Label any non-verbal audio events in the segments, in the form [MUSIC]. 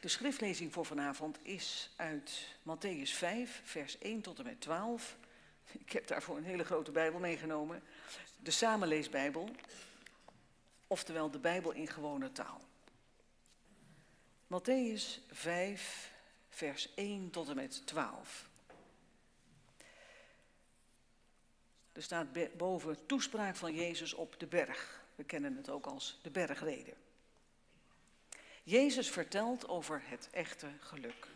De schriftlezing voor vanavond is uit Matthäus 5, vers 1 tot en met 12. [LAUGHS] Ik heb daarvoor een hele grote Bijbel meegenomen. De samenleesbijbel, oftewel de Bijbel in gewone taal. Matthäus 5, vers 1 tot en met 12. Er staat boven toespraak van Jezus op de berg. We kennen het ook als de bergreden. Jezus vertelt over het echte geluk.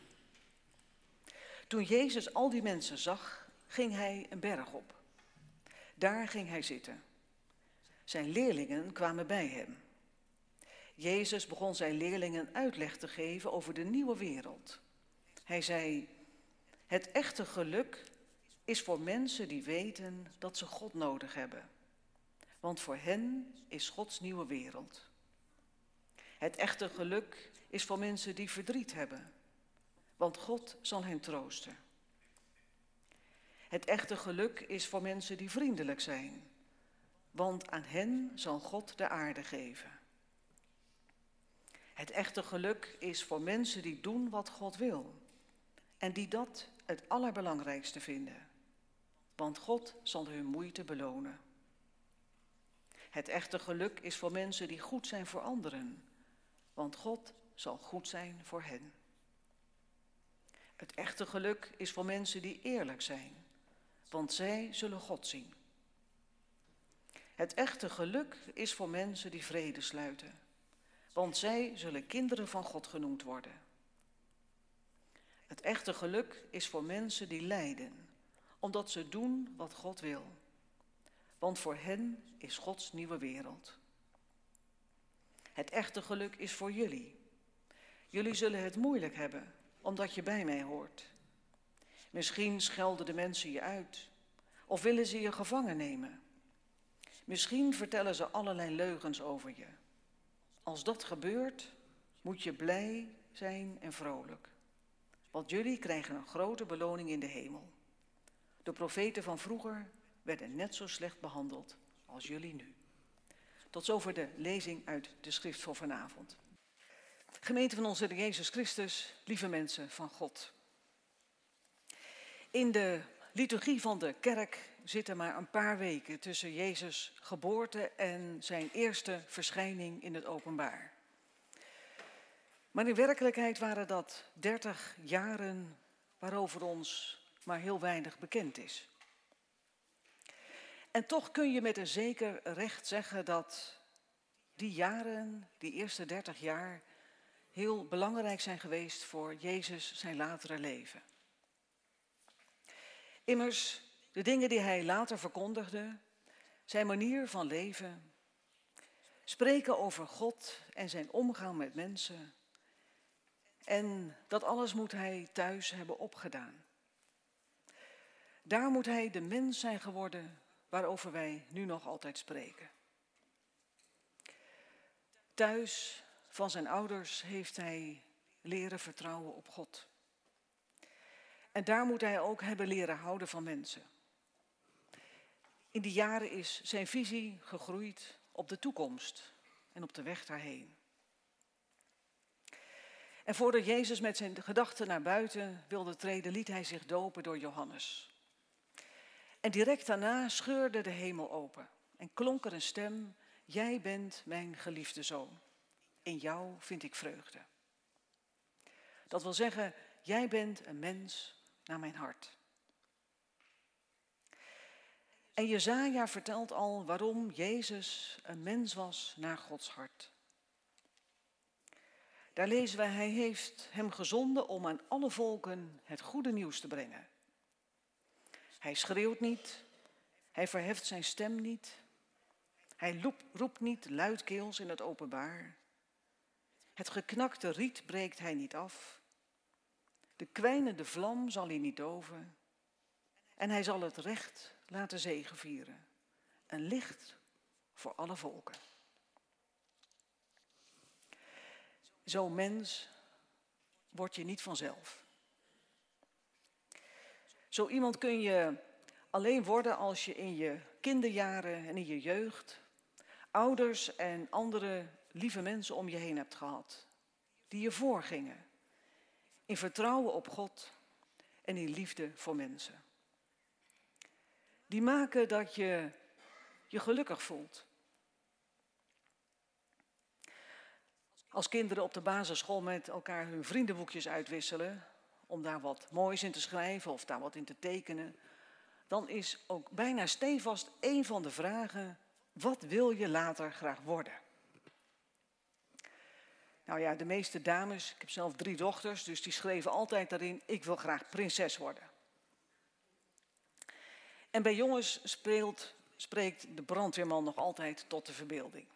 Toen Jezus al die mensen zag, ging hij een berg op. Daar ging hij zitten. Zijn leerlingen kwamen bij hem. Jezus begon zijn leerlingen uitleg te geven over de nieuwe wereld. Hij zei: Het echte geluk is voor mensen die weten dat ze God nodig hebben. Want voor hen is Gods nieuwe wereld. Het echte geluk is voor mensen die verdriet hebben, want God zal hen troosten. Het echte geluk is voor mensen die vriendelijk zijn, want aan hen zal God de aarde geven. Het echte geluk is voor mensen die doen wat God wil en die dat het allerbelangrijkste vinden, want God zal hun moeite belonen. Het echte geluk is voor mensen die goed zijn voor anderen want God zal goed zijn voor hen. Het echte geluk is voor mensen die eerlijk zijn, want zij zullen God zien. Het echte geluk is voor mensen die vrede sluiten, want zij zullen kinderen van God genoemd worden. Het echte geluk is voor mensen die lijden, omdat ze doen wat God wil, want voor hen is Gods nieuwe wereld. Het echte geluk is voor jullie. Jullie zullen het moeilijk hebben, omdat je bij mij hoort. Misschien schelden de mensen je uit, of willen ze je gevangen nemen. Misschien vertellen ze allerlei leugens over je. Als dat gebeurt, moet je blij zijn en vrolijk. Want jullie krijgen een grote beloning in de hemel. De profeten van vroeger werden net zo slecht behandeld als jullie nu. Tot zover de lezing uit de schrift voor vanavond. Gemeente van onze Jezus Christus, lieve mensen van God. In de liturgie van de kerk zitten maar een paar weken tussen Jezus' geboorte en zijn eerste verschijning in het openbaar. Maar in werkelijkheid waren dat dertig jaren waarover ons maar heel weinig bekend is. En toch kun je met een zeker recht zeggen dat die jaren, die eerste dertig jaar, heel belangrijk zijn geweest voor Jezus zijn latere leven. Immers, de dingen die hij later verkondigde, zijn manier van leven, spreken over God en zijn omgang met mensen. En dat alles moet hij thuis hebben opgedaan. Daar moet hij de mens zijn geworden waarover wij nu nog altijd spreken. Thuis van zijn ouders heeft hij leren vertrouwen op God. En daar moet hij ook hebben leren houden van mensen. In die jaren is zijn visie gegroeid op de toekomst en op de weg daarheen. En voordat Jezus met zijn gedachten naar buiten wilde treden, liet hij zich dopen door Johannes. En direct daarna scheurde de hemel open en klonk er een stem, jij bent mijn geliefde zoon. In jou vind ik vreugde. Dat wil zeggen, jij bent een mens naar mijn hart. En Jezaja vertelt al waarom Jezus een mens was naar Gods hart. Daar lezen wij, hij heeft hem gezonden om aan alle volken het goede nieuws te brengen. Hij schreeuwt niet, hij verheft zijn stem niet, hij roept niet luidkeels in het openbaar. Het geknakte riet breekt hij niet af. De kwijnende vlam zal hij niet doven. En hij zal het recht laten zegevieren. Een licht voor alle volken. Zo'n mens word je niet vanzelf. Zo iemand kun je alleen worden als je in je kinderjaren en in je jeugd ouders en andere lieve mensen om je heen hebt gehad. Die je voorgingen, in vertrouwen op God en in liefde voor mensen. Die maken dat je je gelukkig voelt. Als kinderen op de basisschool met elkaar hun vriendenboekjes uitwisselen, om daar wat moois in te schrijven of daar wat in te tekenen, dan is ook bijna stevast een van de vragen: wat wil je later graag worden? Nou ja, de meeste dames, ik heb zelf drie dochters, dus die schreven altijd daarin: ik wil graag prinses worden. En bij jongens speelt, spreekt de brandweerman nog altijd tot de verbeelding.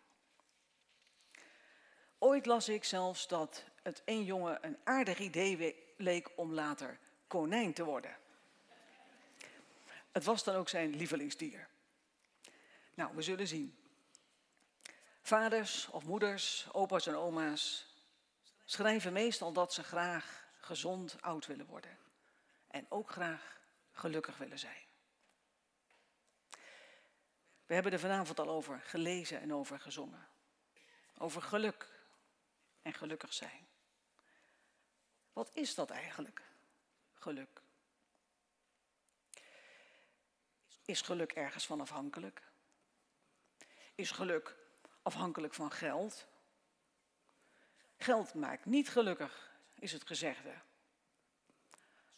Ooit las ik zelfs dat het een jongen een aardig idee leek om later konijn te worden. Het was dan ook zijn lievelingsdier. Nou, we zullen zien. Vaders of moeders, opa's en oma's schrijven meestal dat ze graag gezond oud willen worden. En ook graag gelukkig willen zijn. We hebben er vanavond al over gelezen en over gezongen. Over geluk en gelukkig zijn. Wat is dat eigenlijk, geluk? Is geluk ergens van afhankelijk? Is geluk afhankelijk van geld? Geld maakt niet gelukkig, is het gezegde.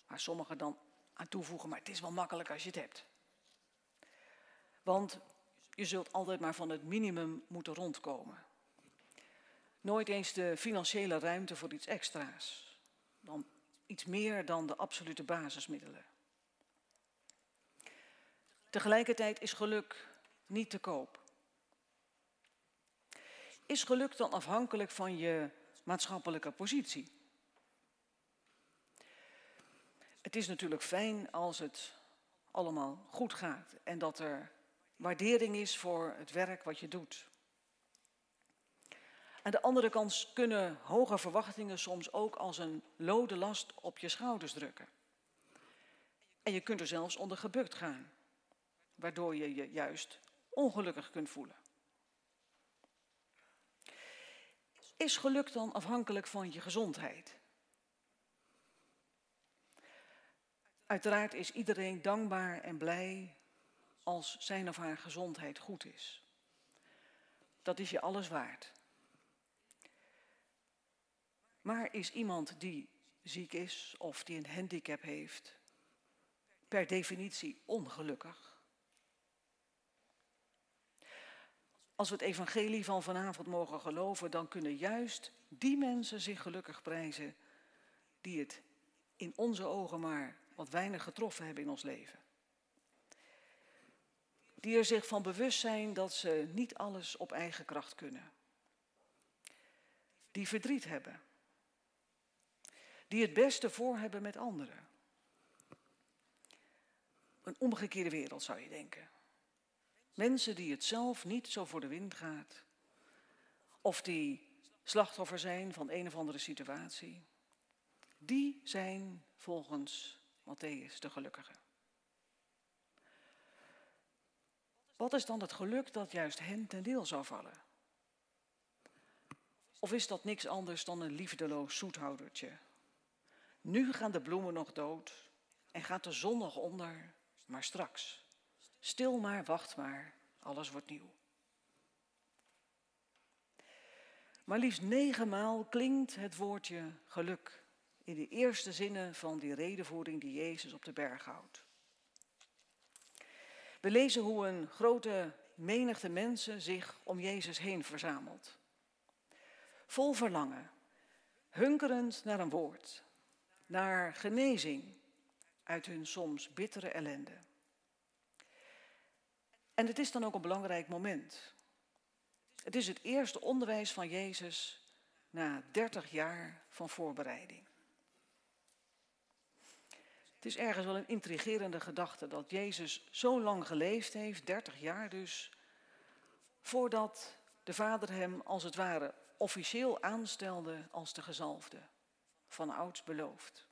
Maar sommigen dan aan toevoegen, maar het is wel makkelijk als je het hebt. Want je zult altijd maar van het minimum moeten rondkomen. Nooit eens de financiële ruimte voor iets extra's. Dan iets meer dan de absolute basismiddelen. Tegelijkertijd is geluk niet te koop. Is geluk dan afhankelijk van je maatschappelijke positie? Het is natuurlijk fijn als het allemaal goed gaat en dat er waardering is voor het werk wat je doet. Aan de andere kant kunnen hoge verwachtingen soms ook als een lode last op je schouders drukken. En je kunt er zelfs onder gebukt gaan, waardoor je je juist ongelukkig kunt voelen. Is geluk dan afhankelijk van je gezondheid? Uiteraard is iedereen dankbaar en blij als zijn of haar gezondheid goed is. Dat is je alles waard. Maar is iemand die ziek is of die een handicap heeft, per definitie ongelukkig? Als we het evangelie van vanavond mogen geloven, dan kunnen juist die mensen zich gelukkig prijzen die het in onze ogen maar wat weinig getroffen hebben in ons leven. Die er zich van bewust zijn dat ze niet alles op eigen kracht kunnen. Die verdriet hebben die het beste voor hebben met anderen. Een omgekeerde wereld zou je denken. Mensen die het zelf niet zo voor de wind gaat, of die slachtoffer zijn van een of andere situatie, die zijn volgens Matthäus de gelukkige. Wat is dan het geluk dat juist hen ten deel zou vallen? Of is dat niks anders dan een liefdeloos zoethoudertje nu gaan de bloemen nog dood en gaat de zon nog onder, maar straks. Stil maar, wacht maar, alles wordt nieuw. Maar liefst negenmaal klinkt het woordje geluk in de eerste zinnen van die redenvoering die Jezus op de berg houdt. We lezen hoe een grote menigte mensen zich om Jezus heen verzamelt. Vol verlangen, hunkerend naar een woord, naar genezing uit hun soms bittere ellende. En het is dan ook een belangrijk moment. Het is het eerste onderwijs van Jezus na 30 jaar van voorbereiding. Het is ergens wel een intrigerende gedachte dat Jezus zo lang geleefd heeft, 30 jaar dus, voordat de Vader hem als het ware officieel aanstelde als de gezalfde van ouds beloofd.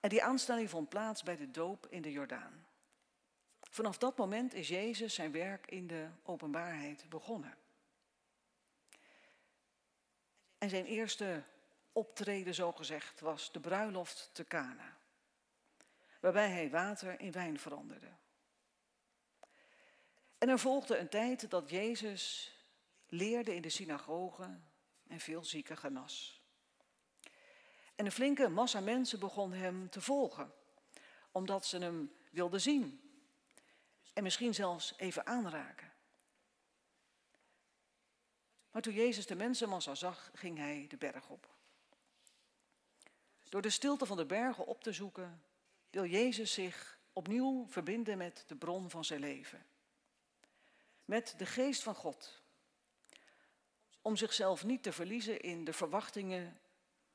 En die aanstelling vond plaats bij de doop in de Jordaan. Vanaf dat moment is Jezus zijn werk in de openbaarheid begonnen. En zijn eerste optreden, zogezegd, was de bruiloft te Cana, waarbij hij water in wijn veranderde. En er volgde een tijd dat Jezus leerde in de synagoge en veel zieken genas. En een flinke massa mensen begon hem te volgen, omdat ze hem wilden zien en misschien zelfs even aanraken. Maar toen Jezus de mensenmassa zag, ging hij de berg op. Door de stilte van de bergen op te zoeken, wil Jezus zich opnieuw verbinden met de bron van zijn leven. Met de geest van God. Om zichzelf niet te verliezen in de verwachtingen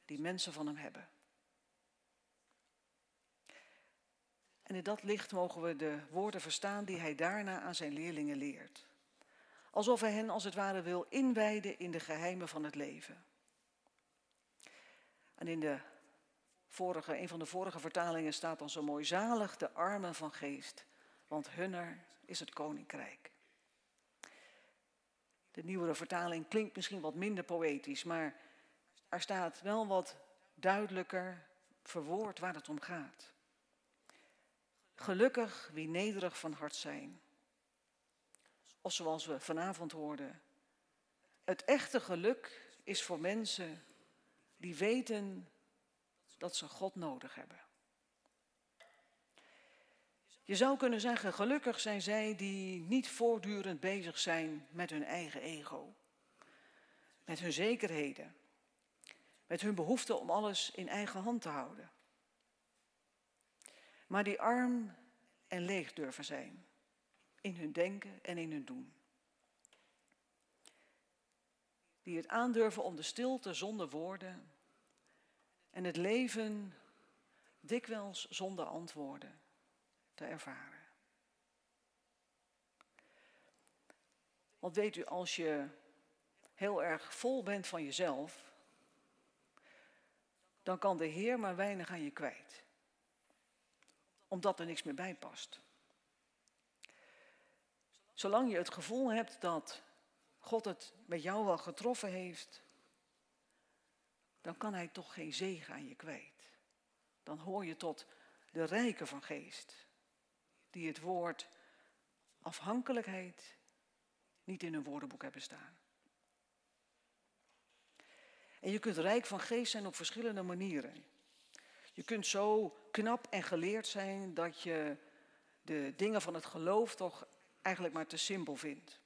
die mensen van hem hebben. En in dat licht mogen we de woorden verstaan die hij daarna aan zijn leerlingen leert. Alsof hij hen als het ware wil inwijden in de geheimen van het leven. En in de vorige, een van de vorige vertalingen staat dan zo mooi: zalig de armen van geest, want hunner is het koninkrijk. De nieuwere vertaling klinkt misschien wat minder poëtisch, maar er staat wel wat duidelijker verwoord waar het om gaat. Gelukkig wie nederig van hart zijn. Of zoals we vanavond hoorden, het echte geluk is voor mensen die weten dat ze God nodig hebben. Je zou kunnen zeggen, gelukkig zijn zij die niet voortdurend bezig zijn met hun eigen ego, met hun zekerheden, met hun behoefte om alles in eigen hand te houden. Maar die arm en leeg durven zijn. In hun denken en in hun doen. Die het aandurven om de stilte zonder woorden. En het leven dikwijls zonder antwoorden te ervaren. Want weet u, als je heel erg vol bent van jezelf, dan kan de Heer maar weinig aan je kwijt. Omdat er niks meer bij past. Zolang je het gevoel hebt dat God het met jou wel getroffen heeft, dan kan Hij toch geen zegen aan je kwijt. Dan hoor je tot de rijken van geest, die het woord afhankelijkheid niet in hun woordenboek hebben staan. En je kunt rijk van geest zijn op verschillende manieren. Je kunt zo knap en geleerd zijn dat je de dingen van het geloof toch eigenlijk maar te simpel vindt.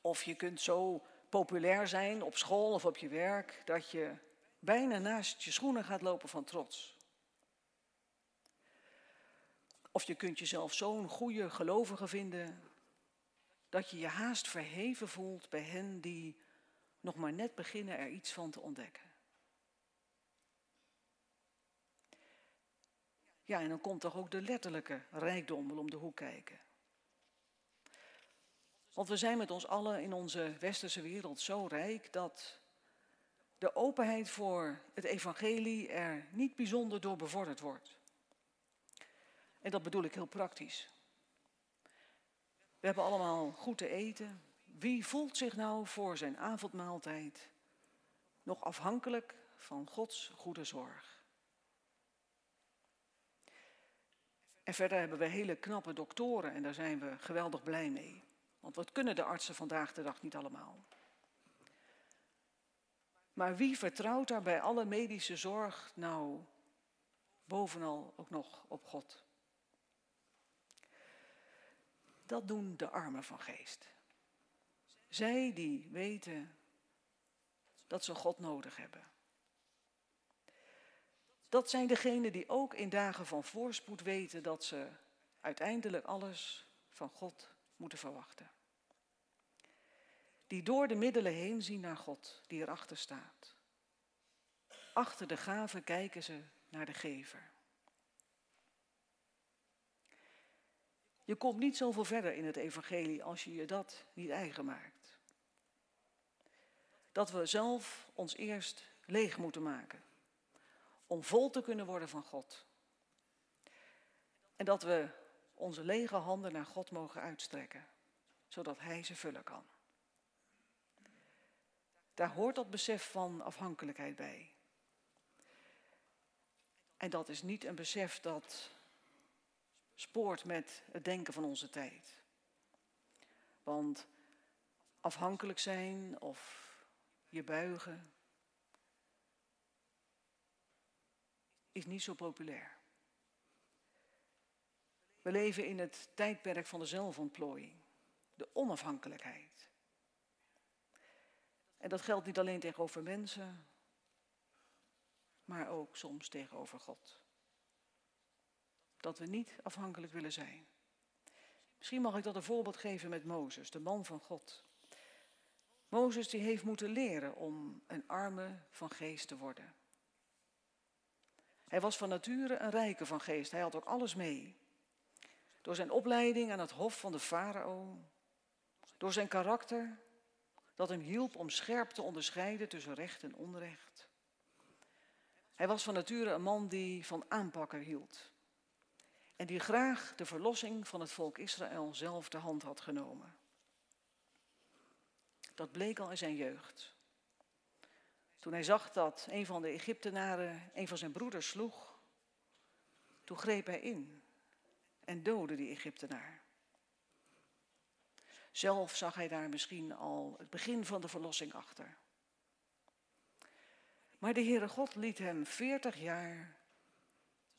Of je kunt zo populair zijn op school of op je werk dat je bijna naast je schoenen gaat lopen van trots. Of je kunt jezelf zo'n goede gelovige vinden dat je je haast verheven voelt bij hen die nog maar net beginnen er iets van te ontdekken. Ja, en dan komt toch ook de letterlijke rijkdom wel om de hoek kijken. Want we zijn met ons allen in onze westerse wereld zo rijk dat de openheid voor het evangelie er niet bijzonder door bevorderd wordt. En dat bedoel ik heel praktisch. We hebben allemaal goed te eten. Wie voelt zich nou voor zijn avondmaaltijd nog afhankelijk van Gods goede zorg? En verder hebben we hele knappe doktoren en daar zijn we geweldig blij mee. Want wat kunnen de artsen vandaag de dag niet allemaal? Maar wie vertrouwt daar bij alle medische zorg nou bovenal ook nog op God? Dat doen de armen van geest. Zij die weten dat ze God nodig hebben. Dat zijn degenen die ook in dagen van voorspoed weten dat ze uiteindelijk alles van God moeten verwachten. Die door de middelen heen zien naar God, die erachter staat. Achter de gave kijken ze naar de gever. Je komt niet zoveel verder in het evangelie als je je dat niet eigen maakt. Dat we zelf ons eerst leeg moeten maken om vol te kunnen worden van God. En dat we onze lege handen naar God mogen uitstrekken, zodat Hij ze vullen kan. Daar hoort dat besef van afhankelijkheid bij. En dat is niet een besef dat spoort met het denken van onze tijd. Want afhankelijk zijn of je buigen is niet zo populair. We leven in het tijdperk van de zelfontplooiing, de onafhankelijkheid. En dat geldt niet alleen tegenover mensen, maar ook soms tegenover God. Dat we niet afhankelijk willen zijn. Misschien mag ik dat een voorbeeld geven met Mozes, de man van God. Mozes die heeft moeten leren om een arme van geest te worden. Hij was van nature een rijke van geest. Hij had ook alles mee. Door zijn opleiding aan het hof van de farao. Door zijn karakter, dat hem hielp om scherp te onderscheiden tussen recht en onrecht. Hij was van nature een man die van aanpakken hield. En die graag de verlossing van het volk Israël zelf de hand had genomen. Dat bleek al in zijn jeugd. Toen hij zag dat een van de Egyptenaren een van zijn broeders sloeg, toen greep hij in en doodde die Egyptenaar. Zelf zag hij daar misschien al het begin van de verlossing achter. Maar de Heere God liet hem veertig jaar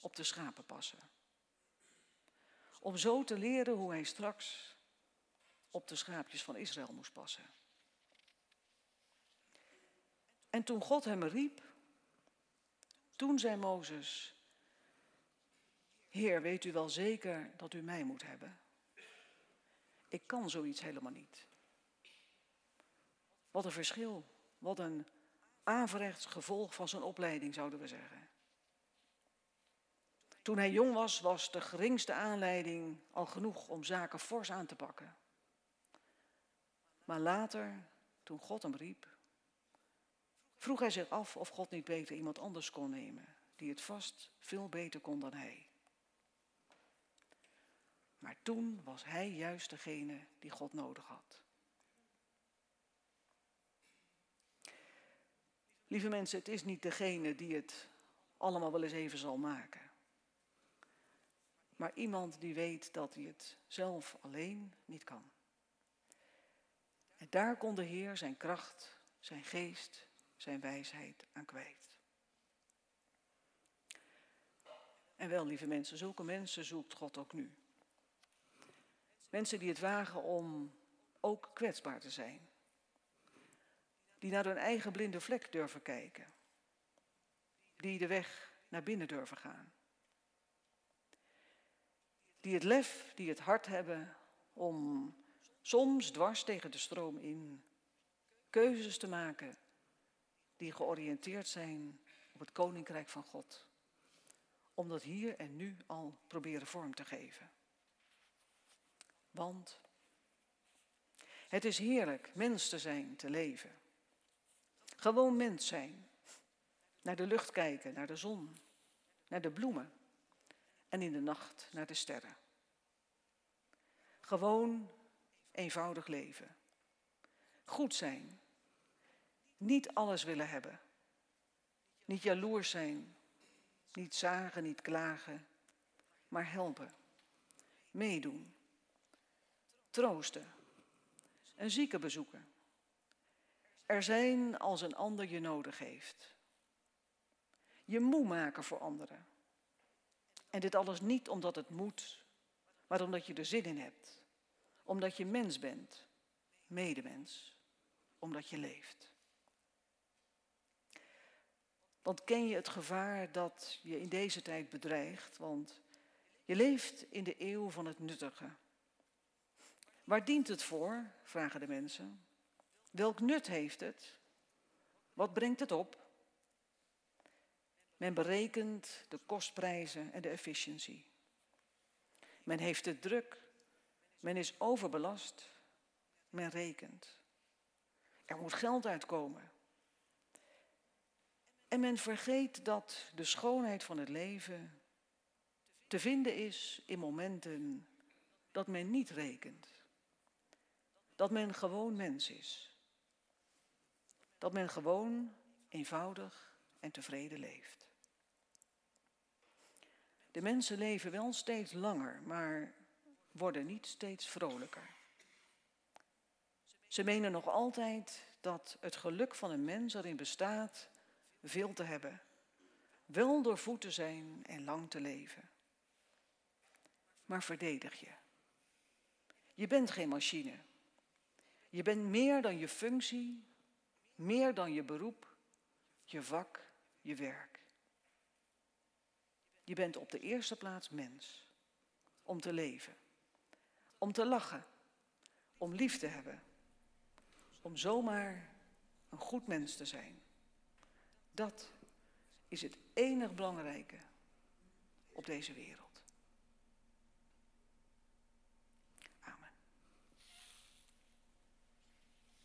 op de schapen passen. Om zo te leren hoe hij straks op de schaapjes van Israël moest passen. En toen God hem riep, toen zei Mozes, Heer, weet u wel zeker dat u mij moet hebben? Ik kan zoiets helemaal niet. Wat een verschil, wat een averechts gevolg van zijn opleiding, zouden we zeggen. Toen hij jong was, was de geringste aanleiding al genoeg om zaken fors aan te pakken. Maar later, toen God hem riep, vroeg hij zich af of God niet beter iemand anders kon nemen, die het vast veel beter kon dan hij. Maar toen was hij juist degene die God nodig had. Lieve mensen, het is niet degene die het allemaal wel eens even zal maken. Maar iemand die weet dat hij het zelf alleen niet kan. En daar kon de Heer zijn kracht, zijn geest, zijn wijsheid aan kwijt. En wel, lieve mensen, zulke mensen zoekt God ook nu. Mensen die het wagen om ook kwetsbaar te zijn. Die naar hun eigen blinde vlek durven kijken. Die de weg naar binnen durven gaan. Die het lef, die het hart hebben om soms dwars tegen de stroom in keuzes te maken die georiënteerd zijn op het koninkrijk van God. Om dat hier en nu al proberen vorm te geven. Want het is heerlijk mens te zijn, te leven. Gewoon mens zijn. Naar de lucht kijken, naar de zon, naar de bloemen en in de nacht naar de sterren. Gewoon eenvoudig leven. Goed zijn. Niet alles willen hebben. Niet jaloers zijn. Niet zagen, niet klagen. Maar helpen. Meedoen troosten, een zieke bezoeken. Er zijn als een ander je nodig heeft. Je moe maken voor anderen. En dit alles niet omdat het moet, maar omdat je er zin in hebt. Omdat je mens bent, medemens, omdat je leeft. Want ken je het gevaar dat je in deze tijd bedreigt? Want je leeft in de eeuw van het nuttige. Waar dient het voor? vragen de mensen. Welk nut heeft het? Wat brengt het op? Men berekent de kostprijzen en de efficiëntie. Men heeft het druk. Men is overbelast. Men rekent. Er moet geld uitkomen. En men vergeet dat de schoonheid van het leven te vinden is in momenten dat men niet rekent dat men gewoon mens is. dat men gewoon, eenvoudig en tevreden leeft. De mensen leven wel steeds langer, maar worden niet steeds vrolijker. Ze menen nog altijd dat het geluk van een mens erin bestaat veel te hebben, wel doorvoed te zijn en lang te leven. Maar verdedig je. Je bent geen machine. Je bent meer dan je functie, meer dan je beroep, je vak, je werk. Je bent op de eerste plaats mens, om te leven, om te lachen, om lief te hebben, om zomaar een goed mens te zijn. Dat is het enig belangrijke op deze wereld.